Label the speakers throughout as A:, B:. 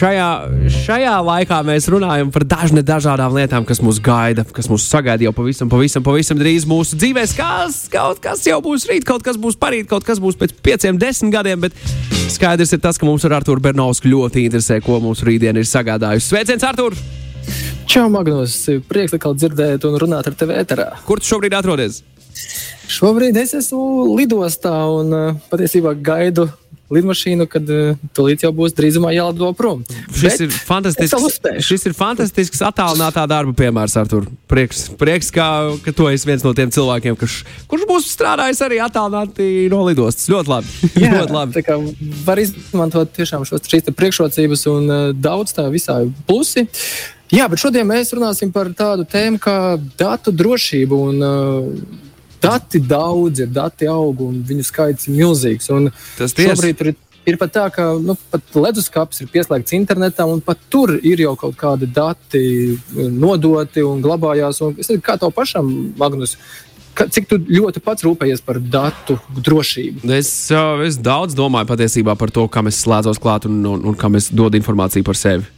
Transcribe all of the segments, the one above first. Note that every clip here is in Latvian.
A: Šajā, šajā laikā mēs runājam par dažne dažādām lietām, kas mūs gaida, kas mūs sagaida jau pavisam, pavisam, pavisam drīz mūsu dzīvēs. Kas, kaut kas jau būs rīt, kaut kas būs parīt, kaut kas būs pēc pieciem, desmit gadiem, bet skaidrs ir tas, ka mums ar Arturu Bernovsku ļoti interesē, ko mūsu rītdiena ir sagādājusi. Sveiciens, Artur!
B: Čau, Magnus! Prieks atkal dzirdēt un runāt ar tevi ēterā.
A: Kur tu šobrīd atrodies?
B: Šobrīd es esmu lidostā un uh, patiesībā gaidu lidmašīnu, kad uh, tūlīt jau būs drīzumā jālido prom.
A: Šis
B: Bet
A: ir fantastisks. Šis ir fantastisks attālinātā darba piemērs, Artur. Prieks, prieks ka, ka tu esi viens no tiem cilvēkiem, kurš, kurš būs strādājis arī attālināti no lidostas. Ļoti labi.
B: Jā,
A: ļoti labi.
B: kā var izmantot tiešām šos šīs priekšrocības un uh, daudz tā visā plusi. Jā, bet šodien mēs runāsim par tādu tēmu kā datu drošību. Un, uh, dati daudz ir, dati aug un viņu skaits ir milzīgs. Un
A: Tas
B: šobrīd ir, ir pat tā, ka nu, pat leduskapis ir pieslēgts internetam, un pat tur ir jau kaut kādi dati nodoti un glabājās. Un, nezinu, kā tev pašam, Magnus, cik tu ļoti pats rūpējies par datu drošību?
A: Es, es daudz domāju patiesībā par to, kam es slēdzos klāt un, un, un kam es dodu informāciju par sevi.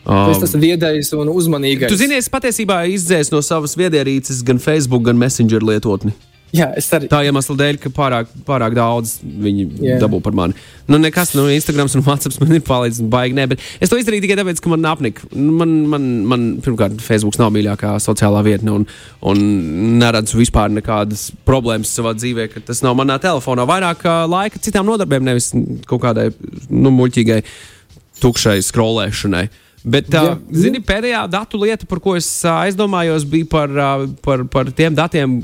B: Um, tas ir viedais un uzmanīgais.
A: Tu zini, es patiesībā izdzēsu no savas viedierīces gan Facebook, gan Messenger lietotni.
B: Jā, es arī.
A: Tā iemesla dēļ, ka pārāk, pārāk daudz viņi yeah. dabū par mani. Nu, nekas, nu, Instagram un WhatsApp man ir palīdzis, baigi, ne, bet es to izdarīju tikai tāpēc, ka man apnika. Man, man, man pirmkārt, Facebook nav mīļākā sociālā vietne, un, un neredzu vispār nekādas problēmas savā dzīvē, ka tas nav manā telefonā. Vairāk laika citām nodarbēm, nevis kaut kādai nu, muļķīgai, tukšai skrolēšanai. Bet, uh, zini, pēdējā datu lieta, par ko es ā, aizdomājos, bija par, ā, par, par tiem datiem,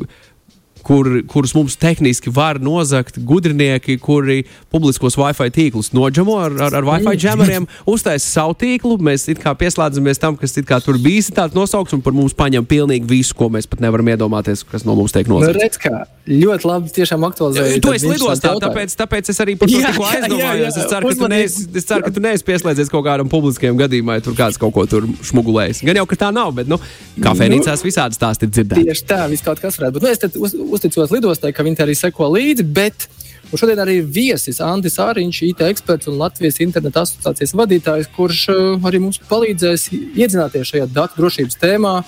A: kur, kurus mums tehniski var nozagt gudrinieki, kuri publiskos Wi-Fi tīklus noģemo ar, ar, ar Wi-Fi džemeriem, uztaisa savu tīklu. Mēs it kā pieslēdzamies tam, kas kā tur bijis tāds nosaukts, un par mums paņem pilnīgi visu, ko mēs pat nevaram iedomāties, kas no mums tiek
B: Nu,
A: nozagts.
B: redz, kā ļoti labi tiešām aktualizēja.
A: Tu esi lidostā, tāpēc, tāpēc es arī par to tikko aizdomājos. Es ceru, ka tu neesi, es ceru, ka tu neesi pieslēdzies kaut kādam publiskajam gadījumam, ja tur kāds kaut ko tur šmugulējis. Gan jau, ka tā nav, bet nu, kafejnīcās visādi stāsti ir dzirdēti.
B: Tieši tā, viss kaut kas varētu būt. Nu, uzticos lidostai, ka viņi arī seko līdzi. Bet un šodien arī viesis AndrisĀriņš, IT eksperts un Latvijas interneta asociācijas vadītājs, kurš uh, arī mums palīdzēs iedzināties šajā datu drošības tēmā.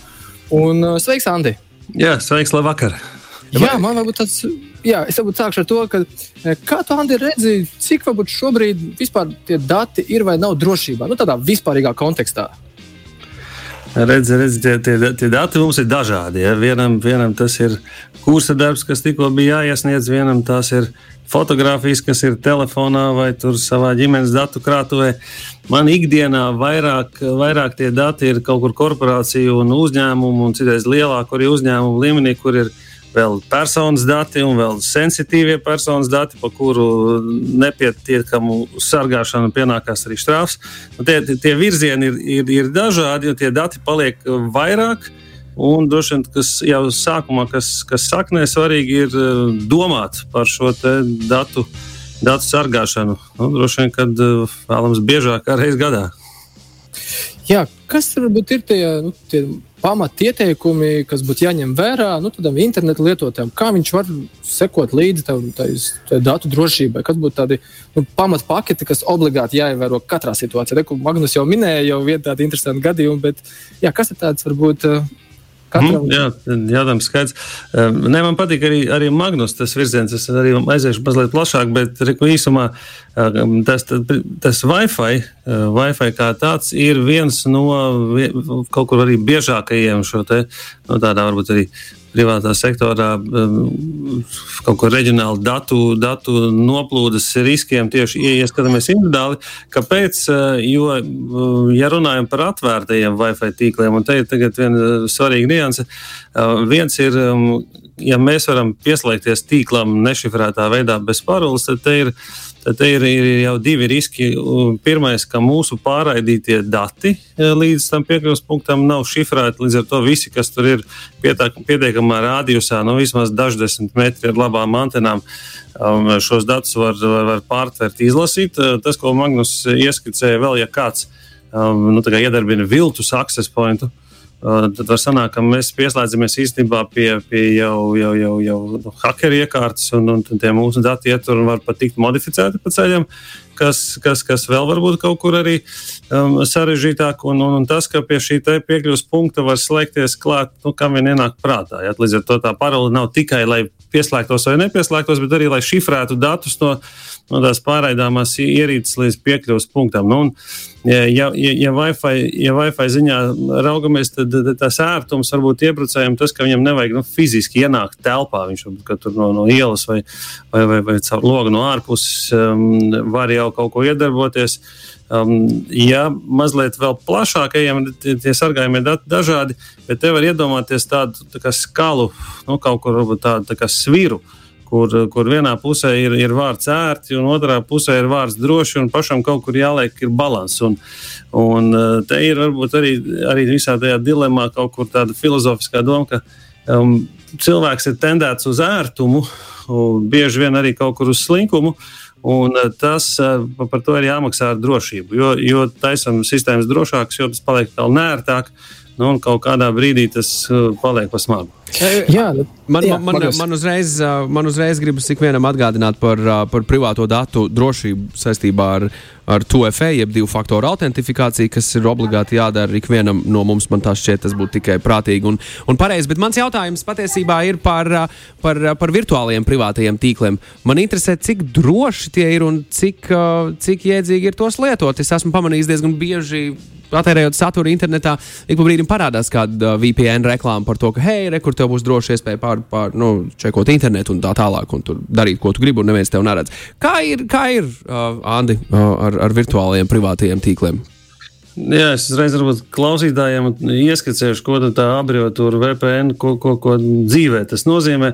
B: Un, uh, sveiks, Andi!
C: Jā, sveiks, labvakar!
B: Jā, man varbūt tāds. Jā, es varbūt sākšu ar to, ka, eh, kā tu, Andi, redzi, cik varbūt šobrīd vispār tie dati ir vai nav drošībā, nu tādā vispārīgā kontekstā.
C: Redz, redz, tie, tie, tie dati mums ir dažādi. Ja? Vienam, vienam tas ir kursa darbs, kas tikko bija jāiesniedz, vienam tās ir fotografijas, kas ir telefonā vai savā ģimenes datu krātuvē. Man ikdienā vairāk, vairāk tie dati ir kaut kur korporāciju un uzņēmumu, un citreiz lielāku arī uzņēmumu līmenī, kur ir vēl personas dati un vēl sensitīvie personas dati, par kuru nepietiekamu sargāšanu pienākās arī štrāfs. Nu, tie, tie- virzieni ir, ir, ir dažādi, un tie dati paliek vairāk. Un droši vien, kas jau sākumā, kas, kas saknē, svarīgi ir eh, domāt par šo datu, datu sargāšanu. Nu, droši vien, kad eh, vēlams biežāk kā reizes gadā.
B: Jā, kas varbūt ir tie, nu, tie pamati ieteikumi, kas būtu jāņem vērā nu, tādam internetu lietotājam? Kā viņš var sekot līdzi tam datu drošībai? Kas būtu tādi nu, pamatpaketi, kas obligāti jāievēro katrā situācijā? Te, Magnus jau minēja, jau viena tāda interesanta gadījuma, bet jā, kas ir tāds varbūt eh, katram?
C: Mm, jā, jautājums skaidrs. Um, Ne, man patīk arī, arī Magnus tas virziens. Es arī aiziešu mazliet plašāk, bet reku, īsumā um, tas, tas Wi-Fi, Wi-Fi kā tāds ir viens no kaut kur arī biežākajiem šo te, no tādā varbūt arī privātā sektorā kaut kur reģionāli datu, datu noplūdes riskiem tieši ieskatāmies individuāli. Kāpēc? Jo, ja runājam par atvērtajiem Wi-Fi tīkliem, un te ir tagad viena svarīga nianse, viens ir, ja mēs varam pieslēgties tīklam nešifrētā veidā bez paroles, tad te ir tad ir, ir jau divi riski. Pirmais, ka mūsu pārraidītie dati e, līdz tam piekļuves punktam nav šifrēti. Līdz ar to visi, kas tur ir pietiekamā rādījusā, no nu, vismaz daždesmit metri ar labām antenām, um, šos datus var, var, var pārtvert, izlasīt. E, tas, ko Magnus ieskicēja, vēl ja kāds um, nu, iedarbina viltus access pointu. Uh, Tad var sanākt, ka mēs pieslēdzamies īstenībā pie, pie jau, jau, jau, jau hackeri iekārtas, un, un tie mūsu dati ietur un var pat tikt modificēti pa ceļam, kas, kas, kas vēl varbūt kaut kur arī um, sarežģītāk. Un, un, un tas, ka pie šī piekļuves punkta var slēgties klāt, nu, kam vien ienāk prātā. Ja? Līdz ar to tā parole nav tikai, lai pieslēgtos vai nepieslēgtos, bet arī, lai šifrētu datus no, no tās pārraidāmās ierīces līdz piekļuves punktam. Nu, un, ja, ja, ja, Wi-Fi, ja Wi-Fi ziņā raugamies, tad, tad tas ērtums varbūt iebrucējiem tas, ka viņam nevajag nu, fiziski ienākt telpā. Viņš tur no, no ielas vai, vai, vai, vai caur logu no ārpuses um, var jau kaut ko iedarboties. Um, ja mazliet vēl plašāk ejam, tie sargājumie dati dažādi, bet te var iedomāties tādu tā skalu, nu, kaut kur varbūt tādu tā sviru. Uh, kur, kur vienā pusē ir, ir vārds ērti, un otrā pusē ir vārds droši, un pašam kaut kur jāliek ir līdzsvars. Un, un eh, te ir varbūt arī, arī visā tajā dilemā kaut kur tāda filozofiskā doma, ka um, cilvēks ir tendēts uz ērtumu, bieži vien arī kaut kur uz slinkumu. Un eh, tas eh, par to ir jāmaksā ar drošību. Jo, jo taisam sistēmas drošākas, jo tas paliek vēl nērtāk. Nu, un kaut kādā brīdī tas paliek pa smagu.
A: Jā, man, jā, man, man, man, uzreiz, man uzreiz gribas ikvienam atgādināt par, par privāto datu drošību saistībā ar, ar 2FA, jeb divu faktoru autentifikāciju, kas ir obligāti jādara ikvienam no mums. Man tas šķiet, tas būtu tikai prātīgi un, un pareizi. Bet mans jautājums patiesībā ir par, par, par virtuālajiem privātajiem tīkliem. Man interesē, cik droši tie ir un cik, cik jēdzīgi ir tos lietot. Es esmu pamanījis diezgan bieži patērējot saturu internetā, ik pa brīdim parādās kāda VPN reklāma par to, ka, hei, re, kur tev būs droši iespēja pār, pār nu, čekot internetu un tā tālāk, un tur darīt, ko tu gribi, un neviens tev neredz. Kā ir, kā ir uh, Andi, uh, ar, ar virtuālajiem privātajiem tīkliem?
C: Jā, es reiz varbūt klausītājiem ieskicēšu, ko tā abreviatūra VPN, ko, ko, ko dzīvē tas nozīmē.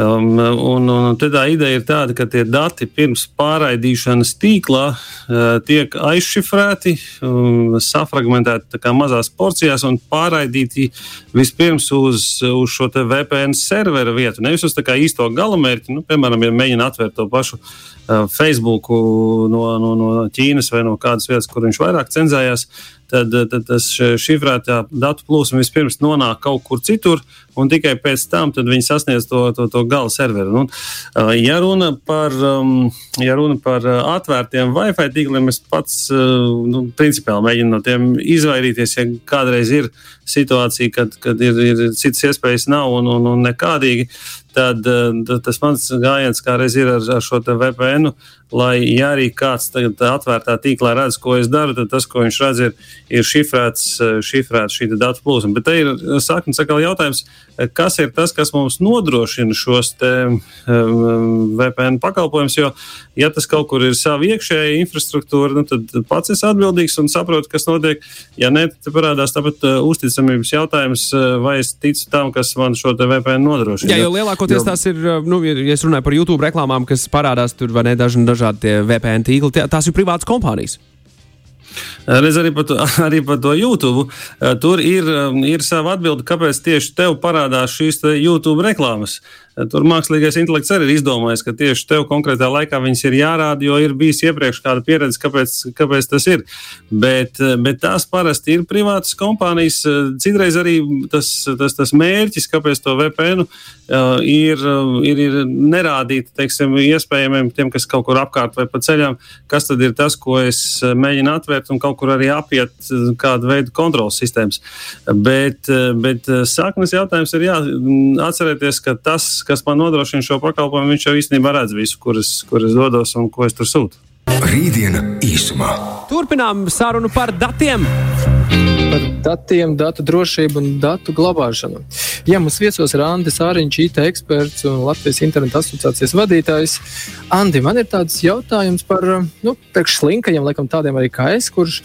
C: Um, un, un tā ideja ir tāda, ka tie dati pirms pārraidīšanas tīklā uh, tiek aizšifrēti, um, safragmentēti mazās porcijās un pārraidīti vispirms uz, uz šo VPN servera vietu. Nevis uz īsto galamērķi, nu, piemēram, ja mēģina atvērt to pašu uh, Facebook no, no, no Ķīnas vai no kādas vietas, kur viņš vairāk cenzējās tad, tad šifrētā datu plūsma vispirms nonāk kaut kur citur, un tikai pēc tam viņi sasniedz to, to, to gala serveru. Nu, ja, runa par, ja runa par atvērtiem Wi-Fi tīkliem, es pats nu, principiāli mēģinu no tiem izvairīties, ja kādreiz ir situācija, kad, kad ir, ir citas iespējas nav un, un, un nekādīgi. Tad, tas mans gājiens kādreiz ir ar, ar šo VPN, lai ja arī kāds tagad atvērtā tīklā redz, ko es daru, tad tas, ko viņš redz, ir, ir šifrēts, šifrēts šī datu plūsma. Bet te ir saknes atkal jautājums, kas ir tas, kas mums nodrošina šos te, um, VPN pakalpojumus. Jo, ja tas kaut kur ir sava iekšējā infrastruktūra, nu, tad pats es atbildīgs un saprotu, kas notiek. Ja nē, tad parādās tāpat uh, uzticamības jautājums, uh, vai es ticu tam, kas man šo VPN nodrošina.
A: Jā, jo lielākoties jo... tās ir, uh, nu, ja es runāju par YouTube reklāmām, kas parādās tur vai ne dažādi VPN tīkli, tās ir privātas kompānijas.
C: Reiz arī par to, arī par to YouTube. Tur ir, ir sava atbilde, kāpēc tieši tev parādās šīs YouTube reklāmas. Tur mākslīgais intelekts arī ir izdomājis, ka tieši tev konkrētā laikā viņas ir jārāda, jo ir bijis iepriekš kāda pieredze, kāpēc, kāpēc tas ir. Bet, bet tās parasti ir privātas kompānijas. Citreiz arī tas, tas, tas mērķis, kāpēc to VPN ir, ir, ir nerādīt teiksim, iespējamiem tiem, kas kaut kur apkārt vai pa ceļam, kas tad ir tas, ko es mēģinu atvērt un kaut kur arī apiet kādu veidu kontrolas sistēmas. Bet, bet sāknes jautājums ir jā, atcerēties, ka tas, kas man nodrošina šo pakalpojumu, viņš jau īstenībā redz visu, kur es, kur es dodos un ko es tur sūtu.
D: Rītdiena īsumā.
A: Turpinām sarunu par datiem.
B: Par datiem, datu drošību un datu glabāšanu. Jā, mums viesos ir AndrisĀriņš, IT eksperts un Latvijas Internet asociācijas vadītājs. Andi, man ir tāds jautājums par nu, slinkajiem, laikam tādiem arī kā es, kurš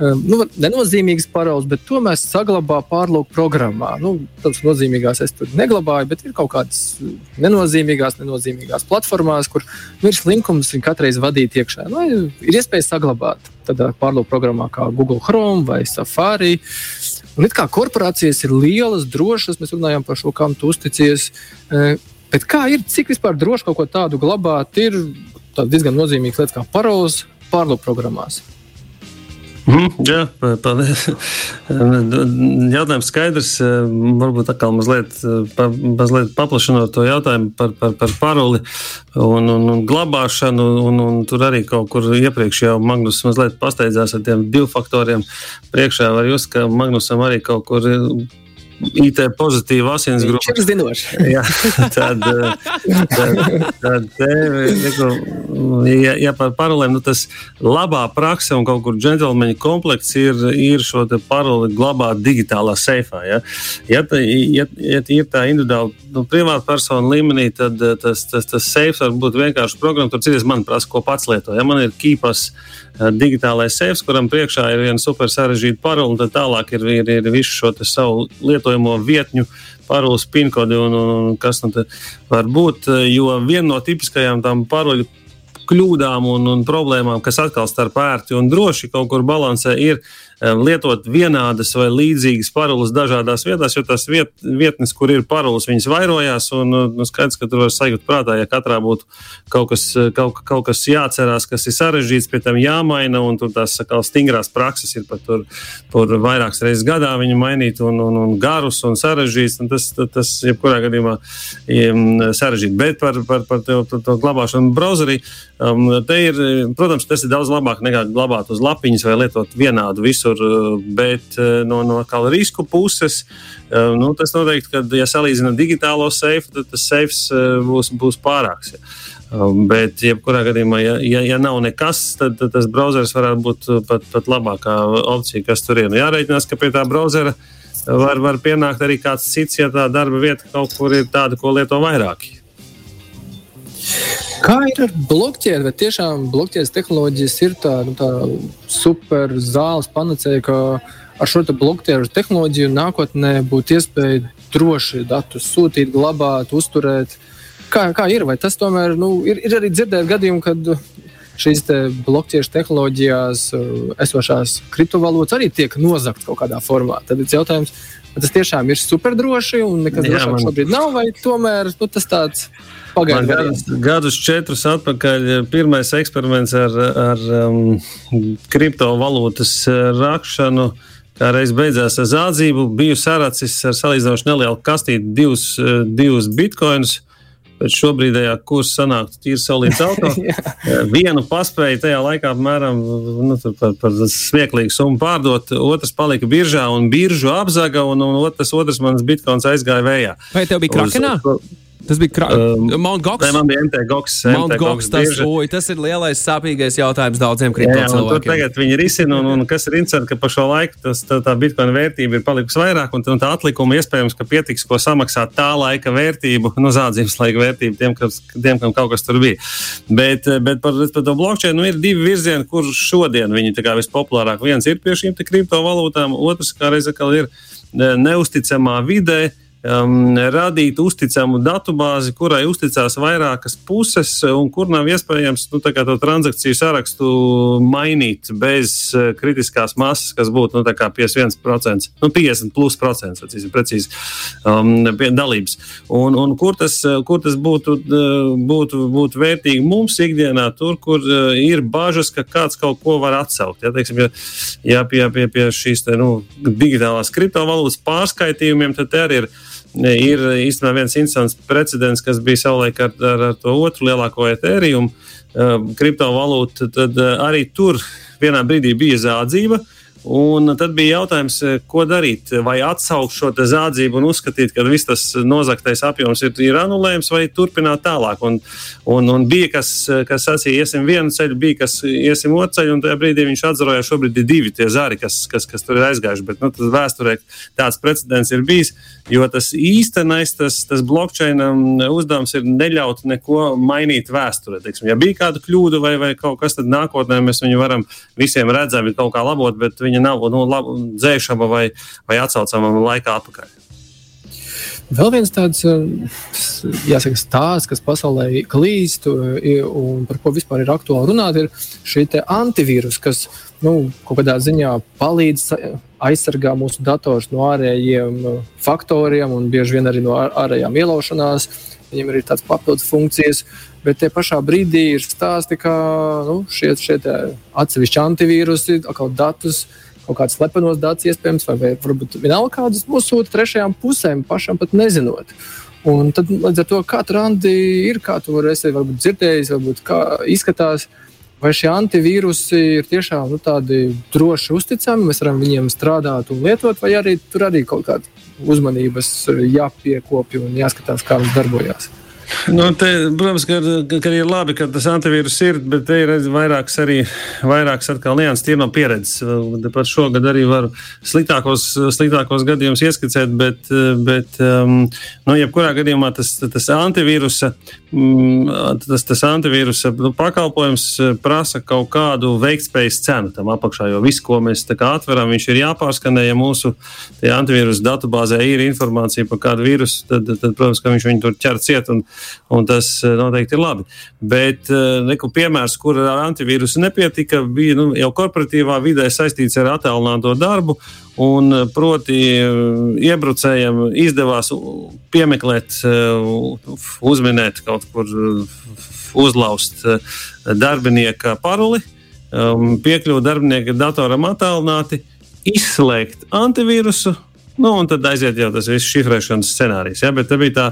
B: nu, nenozīmīgas paroles, bet tomēr saglabā pārlūku programmā. Nu, tas nozīmīgās es tur neglabāju, bet ir kaut kādas nenozīmīgās, nenozīmīgās platformās, kur virs linkums viņi katreiz vadīt iekšā. Nu, ir iespēja saglabāt tādā pārlūku programmā kā Google Chrome vai Safari. Un it kā korporācijas ir lielas, drošas, mēs runājam par šo, kam tu uzticies. Uh, bet kā ir, cik vispār droši kaut ko tādu glabāt, ir diezgan nozīmīgas lietas kā paroles pārlūku programmās.
C: Mm, jā, paldies. Jautājums skaidrs. Varbūt atkal mazliet, pa, mazliet paplašinot to jautājumu par, par, par paroli un, un, un glabāšanu. Un, un tur arī kaut kur iepriekš jau Magnus mazliet pasteidzās ar tiem divu faktoriem. Priekšā var just, ka Magnusam arī kaut kur IT pozitīva asins grupa.
B: Viņš ir zinošs.
C: Jā, tad, tad, tad ja, ja par parolēm, nu tas labā praksa un kaut kur džentlmeņa komplekts ir, ir šo paroli glabāt digitālā seifā. Ja, ja, ta, ja, ja ir tā individuāla nu, privāta persona līmenī, tad tas, tas, tas seifs var būt vienkārši programma. Tur citas man prasa, ko pats lieto. Ja man ir kīpas digitālais seifs, kuram priekšā ir viena super sarežģīta parole, un tad tālāk ir, ir, ir visu šo savu lietojamo vietņu paroles pinkodi un, un, un kas nu var būt. Jo viena no tipiskajām tām paroļu kļūdām un, un problēmām, kas atkal starp ērti un droši kaut kur balansē, ir lietot vienādas vai līdzīgas paroles dažādās vietās, jo tās viet, vietnes, kur ir paroles, viņas vairojās. Un, nu, skaidrs, ka tur var sajūt prātā, ja katrā būtu kaut kas, kaut, kaut kas jāatcerās, kas ir sarežģīts, pie tam jāmaina, un tur tās sakal, stingrās prakses ir pat tur, tur vairākas reizes gadā viņu mainīt, un, un, un garus un sarežģīts. Un tas, tas, tas, jebkurā gadījumā, ir sarežģīti. Bet par, par, par to, to, to glabāšanu browserī, um, te ir, protams, tas ir daudz labāk nekā glabāt uz lapiņas vai lietot vienādu visur visur, eh, bet eh, no, no risku puses eh, nu, tas noteikti, ka, ja salīdzinām digitālo seifu, tad tas seifs būs, būs pārāks. Ja. Um, bet, jebkurā gadījumā, ja, ja, ja nav nekas, tad, tad tas browsers varētu būt pat, pat labākā opcija, kas tur ir. Nu, jāreikinās, ka pie tā browsera var, var pienākt arī kāds cits, ja tā darba vieta kaut kur ir tāda, ko lieto vairāki.
B: Kā ir ar blokķēdi? Vai tiešām blokķēdes tehnoloģijas ir tā, nu, tā super zāles panacēja, ka ar šo te blokķēžu tehnoloģiju nākotnē būtu iespēja droši datus sūtīt, glabāt, uzturēt? Kā, kā ir? Vai tas tomēr nu, ir, ir arī dzirdēt gadījumu, kad šīs te blokķiešu tehnoloģijās uh, esošās kriptovalūtas arī tiek nozagts kaut kādā formā. Tad ir jautājums, vai tas tiešām ir superdroši un nekas drošāk man... šobrīd nav, vai tomēr nu, tas tāds pagaidu
C: gadus, gadus četrus atpakaļ pirmais eksperiments ar, ar um, kriptovalūtas uh, rakšanu. Kā reiz beidzās ar zādzību, biju saracis ar salīdzinoši nelielu kastīti divus, uh, divus bitkoinus. Pēc šobrīdējā kursa sanāktu tīri saulīts auto. Vienu paspēju tajā laikā apmēram nu, par, par smieklīgu summu pārdot, otrs palika biržā un biržu apzaga, un, un otrs, otrs mans bitkoins aizgāja vējā.
A: Vai tev bija krakenā? Uz, Tas bija krā... um, Mount Gox.
C: Nē, man bija MT Gox.
A: Mount MT Gox tas, oi, tas ir lielais sāpīgais jautājums daudziem kriptovalūtiem.
C: Tagad viņi risina, un, un kas ir interesanti, ka pa šo laiku tas, tā, tā bitkoina vērtība ir palikusi vairāk, un, un tā atlikuma iespējams, ka pietiks, ko samaksāt tā laika vērtību, no nu, zādzības laika vērtību tiem, kas, tiem, kam kaut kas tur bija. Bet, bet par, par to blockchain nu, ir divi virzieni, kur šodien viņi vispopulārāk. Viens ir pie šīm kriptovalūtām, otrs, kā reiz atkal ir neusticamā vidē um, radīt uzticamu datubāzi, kurai uzticās vairākas puses un kur nav iespējams nu, to transakciju sarakstu mainīt bez uh, kritiskās masas, kas būtu nu, 51%, nu, 50 plus procents, atcīm precīzi, um, dalības. Un, un kur tas, kur tas būtu, uh, būtu, būtu vērtīgi mums ikdienā, tur, kur uh, ir bažas, ka kāds kaut ko var atsaukt. Ja, teiksim, ja, ja pie, pie, pie šīs te, nu, digitālās kriptovalūtas pārskaitījumiem, tad arī ir ir īstenībā viens interesants precedents, kas bija savulaik ar, ar, ar to otru lielāko etēriju, uh, kriptovalūtu. Tad uh, arī tur vienā brīdī bija zādzība. Un tad bija jautājums, ko darīt. Vai atsaukt šo zādzību un uzskatīt, ka viss tas nozagtais apjoms ir, ir anulējams, vai turpināt tālāk. Un, un, un bija kas, kas sacīja, iesim vienu ceļu, bija kas iesim otru ceļu, un tajā brīdī viņš atzaroja, šobrīd ir divi tie zari, kas, kas, kas tur ir aizgājuši. Bet nu, vēsturē tāds precedents ir bijis. Jo tas īstenais, tas, tas blockchain uzdevums ir neļaut neko mainīt vēsturē. Teiksim, ja bija kāda kļūda vai, vai kaut kas, tad nākotnē mēs viņu varam visiem redzami kaut kā labot, bet viņa nav nu, lab, dzēšama vai, vai atsaucama laikā atpakaļ.
B: Vēl viens tāds jāsaka, stāsts, kas pasaulē klīst un par ko vispār ir aktuāli runāt, ir šī antivīrus, kas nu, kaut kādā ziņā palīdz aizsargā mūsu dators no ārējiem faktoriem un bieži vien arī no ārējām ielaušanās. Viņam ir tādas papildus funkcijas, bet tie pašā brīdī ir stāsti, ka nu, šie, šie atsevišķi antivīrusi, atkal datus kaut kāds slepenos datus, iespējams, vai varbūt vienalga kādas mūsu sūta trešajām pusēm, pašam pat nezinot. Un tad, līdz ar to, kāda randi ir, kā tu vari varbūt dzirdējis, varbūt kā izskatās, vai šie antivīrusi ir tiešām nu, tādi droši uzticami, mēs varam viņiem strādāt un lietot, vai arī tur arī kaut kāda uzmanības jāpiekopja un jāskatās, kā viņi darbojas.
C: Nu, te, protams, ka, ka ir labi, ka tas antivīrus ir, bet te ir vairākas arī vairākas atkal nianses, tie no pieredzes. Pat šogad arī varu sliktākos, sliktākos gadījumus ieskicēt, bet, bet um, nu, jebkurā gadījumā tas, tas antivīrusa, mm, tas, tas antivīrusa nu, pakalpojums prasa kaut kādu veiktspējas cenu tam apakšā, jo viss, ko mēs atveram, viņš ir jāpārskanē, ja mūsu antivīrusa datubāzē ir informācija par kādu vīrusu, tad, tad, protams, ka viņš viņu tur ķer ciet. Un, un tas eh, noteikti ir labi. Bet eh, neku piemērs, kur ar antivīrusu nepietika, bija nu, jau korporatīvā vidē saistīts ar attālināto darbu. Un, eh, proti, iebrucējiem izdevās piemeklēt, uzminēt kaut kur, uzlauzt darbinieka paroli, um, piekļūt darbinieka datoram attālināti, izslēgt antivīrusu Nu, un tad aiziet jau tas viss šifrēšanas scenārijs. Ja? Bet tā bija tā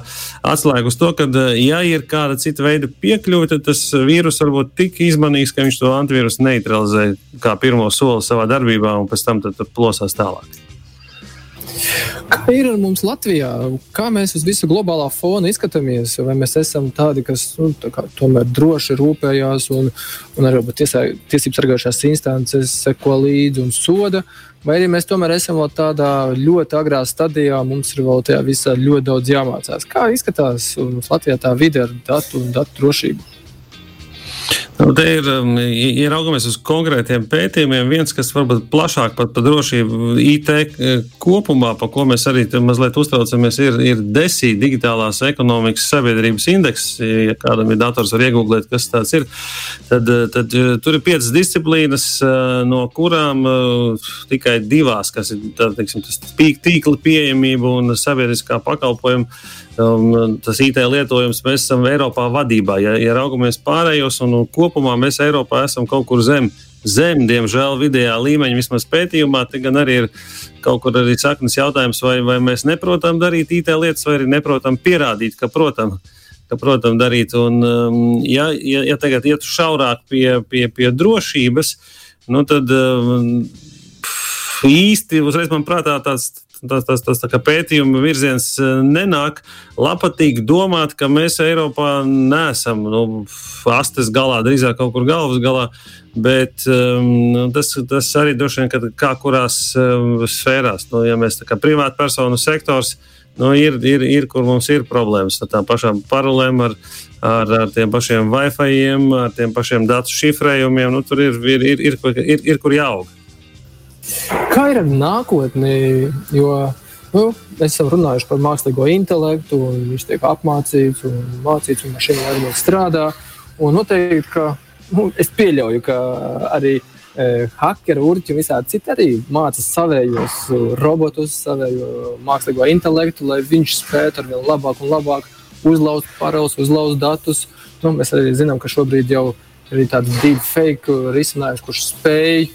C: atslēga uz to, ka, eh, ja ir kāda cita veida piekļuve, tad tas vīrus varbūt tik izmanīgs, ka viņš to antivīrusu neutralizē kā pirmo soli savā darbībā un pēc tam plosās tālāk.
B: Kā ir ar mums Latvijā? Kā mēs uz visu globālā fona izskatāmies? Vai mēs esam tādi, kas nu, tā kā, tomēr droši rūpējās un, un arī tiesību sargājušās instances seko līdzi un soda? Vai arī mēs tomēr esam vēl tādā ļoti agrā stadijā, mums ir vēl tajā visā ļoti daudz jāmācās. Kā izskatās mums Latvijā tā vide ar datu un datu drošību?
C: Nu, te ir, um, ja raugamies uz konkrētiem pētījumiem, viens, kas varbūt plašāk par, par drošību IT eh, kopumā, par ko mēs arī mazliet uztraucamies, ir, ir DESI, digitālās ekonomikas sabiedrības indeks. Ja kādam ir dators, var iegūglēt, kas tas ir. Tad, eh, tad eh, tur ir piecas disciplīnas, no kurām tikai divās, kas ir tā, teiksim, tas tīkla pieejamība un sabiedriskā pakalpojuma um, tas IT lietojums, mēs esam Eiropā vadībā. Ja, ja raugamies pārējos, un, un kopumā mēs Eiropā esam kaut kur zem. Zem, diemžēl, vidējā līmeņa vismaz pētījumā, gan arī ir kaut kur arī saknes jautājums, vai, vai mēs neprotam darīt IT lietas, vai arī neprotam pierādīt, ka protam, ka protam darīt. Un, um, ja, ja, ja tagad iet šaurāk pie, pie, pie drošības, nu tad um, īsti uzreiz man prātā tāds tas, tas, tas pētījuma virziens e, nenāk. Lapatīgi domāt, ka mēs Eiropā neesam nu, astes galā, drīzāk kaut kur galvas galā. Bet um, tas, tas arī droši vien, ka kā kurās um, sfērās, nu, ja mēs tā kā privātpersonu sektors, nu, ir, ir, ir, kur mums ir problēmas ar tām pašām parolēm, ar, ar, ar tiem pašiem Wi-Fi, ar tiem pašiem datu šifrējumiem. Nu, tur ir, ir, ir, ir, ir, ir kur jāaug.
B: Kā ir ar nākotni? Jo nu, mēs esam runājuši par mākslīgo intelektu, un viņš tiek apmācīts un mācīts, un mašīna arī strādā. Un noteikti, ka nu, es pieļauju, ka arī e, hakeri, urķi un visādi citi arī māca savējos robotus, savējo mākslīgo intelektu, lai viņš spētu ar vien labāk un labāk uzlauzt paraugus, uzlauzt datus. Nu, mēs arī zinām, ka šobrīd jau ir tāds deepfake risinājums, kurš spēj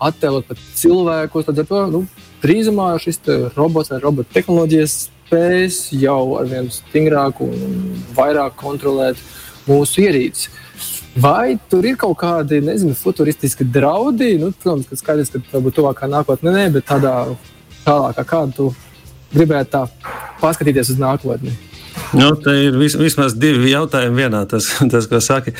B: attēlot pat cilvēkus. Tad, to, nu, drīzumā šis robots vai robota tehnoloģijas spēs jau ar vien stingrāk un vairāk kontrolēt mūsu ierīces. Vai tur ir kaut kādi nezinu, futuristiski draudi? Nu, protams, ka skaidrs, ka varbūt tuvākā nākotnē, nē, bet tādā tālākā kāda tu gribētu tā paskatīties uz nākotni.
C: Nu, te ir vis, vismaz divi jautājumi vienā. Tas, tas ko saki.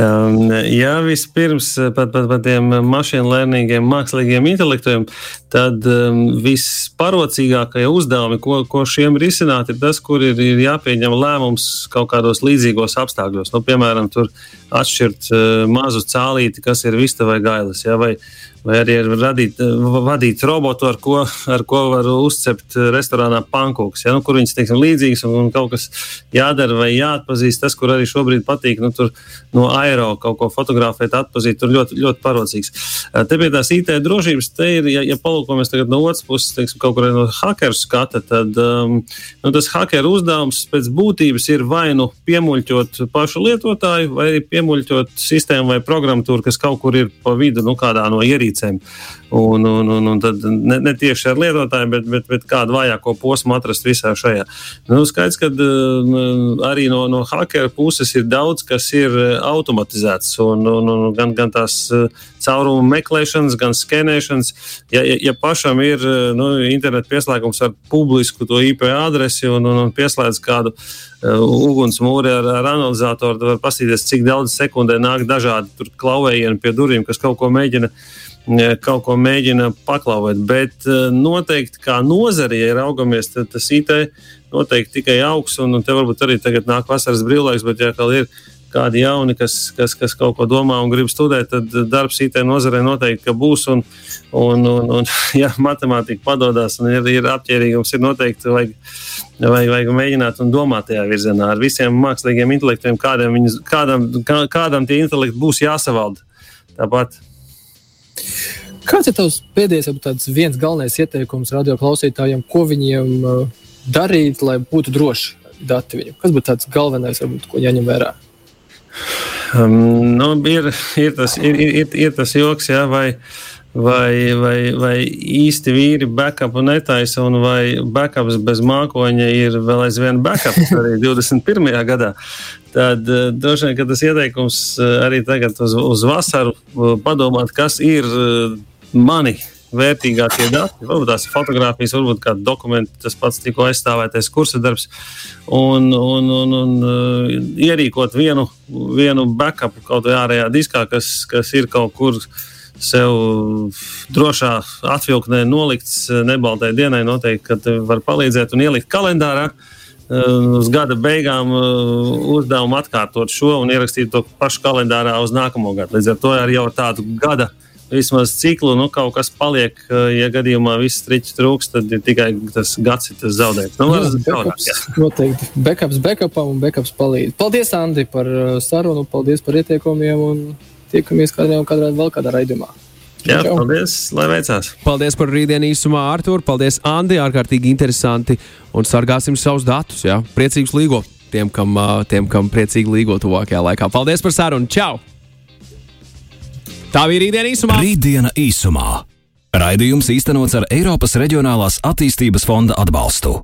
C: Um, ja vispirms par, par, par tiem mašīnu lēnīgiem, mākslīgiem intelektiem, tad um, visparocīgākie uzdevumi, ko, ko šiem risināt, ir tas, kur ir, ir jāpieņem lēmums kaut kādos līdzīgos apstākļos. Nu, piemēram, tur atšķirt uh, mazu cālīti, kas ir vista vai gailis. Ja, vai, vai arī radīt, vadīt robotu, ar ko, ar ko var uzcept restorānā pankūks. Ja, nu, kur viņas teiksim, līdzīgas un, un kaut kas jādara vai jāatpazīst. Tas, kur arī šobrīd patīk, nu, tur no aero kaut ko fotografēt, atpazīt, tur ļoti, ļoti parocīgs. Te pie tās IT drošības, te ir, ja, ja palūkojamies tagad no otras puses, teiksim, kaut kur no hakeru skata, tad um, nu, tas hakeru uzdevums pēc būtības ir vai nu piemuļķot pašu lietotāju, vai arī piemuļķot sistēmu vai programmatūru, kas kaut kur ir pa vidu, nu, kādā no ierīcēm ierīcēm. Un, un, un, un tad ne, ne tieši ar lietotājiem, bet, bet, bet kādu vājāko posmu atrast visā šajā. Nu, skaidrs, ka uh, arī no, no hackera puses ir daudz, kas ir uh, automatizēts. Un, un, un gan, gan tās uh, caurumu meklēšanas, gan skenēšanas. Ja, ja, ja pašam ir nu, interneta pieslēgums ar publisku IP adresi un, un, un pieslēdz kādu uh, ugunsmūri ar, ar analizatoru, tad var paskatīties, cik daudz sekundē nāk dažādi klauvējieni pie durvīm, kas kaut ko mēģina uh, kaut ko mēģina paklauvēt. Bet eh, noteikti kā nozare, ja raugamies, tad tas IT noteikti tikai augs. Un, un te varbūt arī tagad nāk vasaras brīvlaiks, bet ja ir kādi jauni, kas, kas, kas kaut ko domā un grib studēt, tad darbs IT nozarē noteikti būs. Un, un, un, un ja matemātika padodas un ir, ir apģērbīgums, ir noteikti vajag, vajag, vajag mēģināt un domāt tajā virzienā ar visiem mākslīgiem intelektiem, kādam, viņus, kādam, kā, kādam tie intelekti būs jāsavalda. Tāpat.
B: Kāds ir tavs pēdējais, viens galvenais ieteikums radio klausītājiem, ko viņiem uh, darīt, lai būtu droši dati viņam? Kas būtu tāds galvenais, varbūt, ko jāņem vērā?
C: Um, nu, ir, ir, tas, ir, ir, ir tas joks, jā, vai, vai, vai, vai īsti vīri backupu netaisa, un vai backups bez mākoņa ir vēl aizvien backups arī 21. gadā tad uh, droši vien tas ieteikums uh, arī tagad uz, uz vasaru uh, padomāt, kas ir mani vērtīgākie dati, varbūt tās fotogrāfijas, varbūt kādi dokumenti, tas pats tikko aizstāvētais kursa darbs, un, un, un, un uh, ierīkot vienu, vienu backup kaut vai ārējā diskā, kas, kas ir kaut kur sev drošā atvilknē nolikts nebaltai dienai, noteikti, var palīdzēt un ielikt kalendārā. Uh, Uh, uz gada beigām uh, uzdevumu atkārtot šo un ierakstīt to pašu kalendārā uz nākamo gadu. Līdz ar to arī jau tādu gada vismaz ciklu, nu, kaut kas paliek. Ja gadījumā viss triķis trūks, tad ir tikai tas gads ir tas zaudēts. Nu, jā,
B: backups, jā. Noteikti. Backups, backupam un backups palīdz. Paldies, Andi, par sarunu, paldies par ieteikumiem un tiekamies kādreiz kādā vēl kādā raidījumā.
C: Jā, Čau. paldies, lai veicās.
A: Paldies par rītdienu īsumā, Artur. Paldies, Andi. Ārkārtīgi interesanti. Un sargāsim savus datus. Jā. Priecīgs līgo tiem, kam, tiem, kam priecīgi līgo tuvākajā laikā. Paldies par sarunu. Čau! Tā bija rītdiena īsumā.
E: Rītdiena īsumā. Raidījums īstenots ar Eiropas Reģionālās attīstības fonda atbalstu.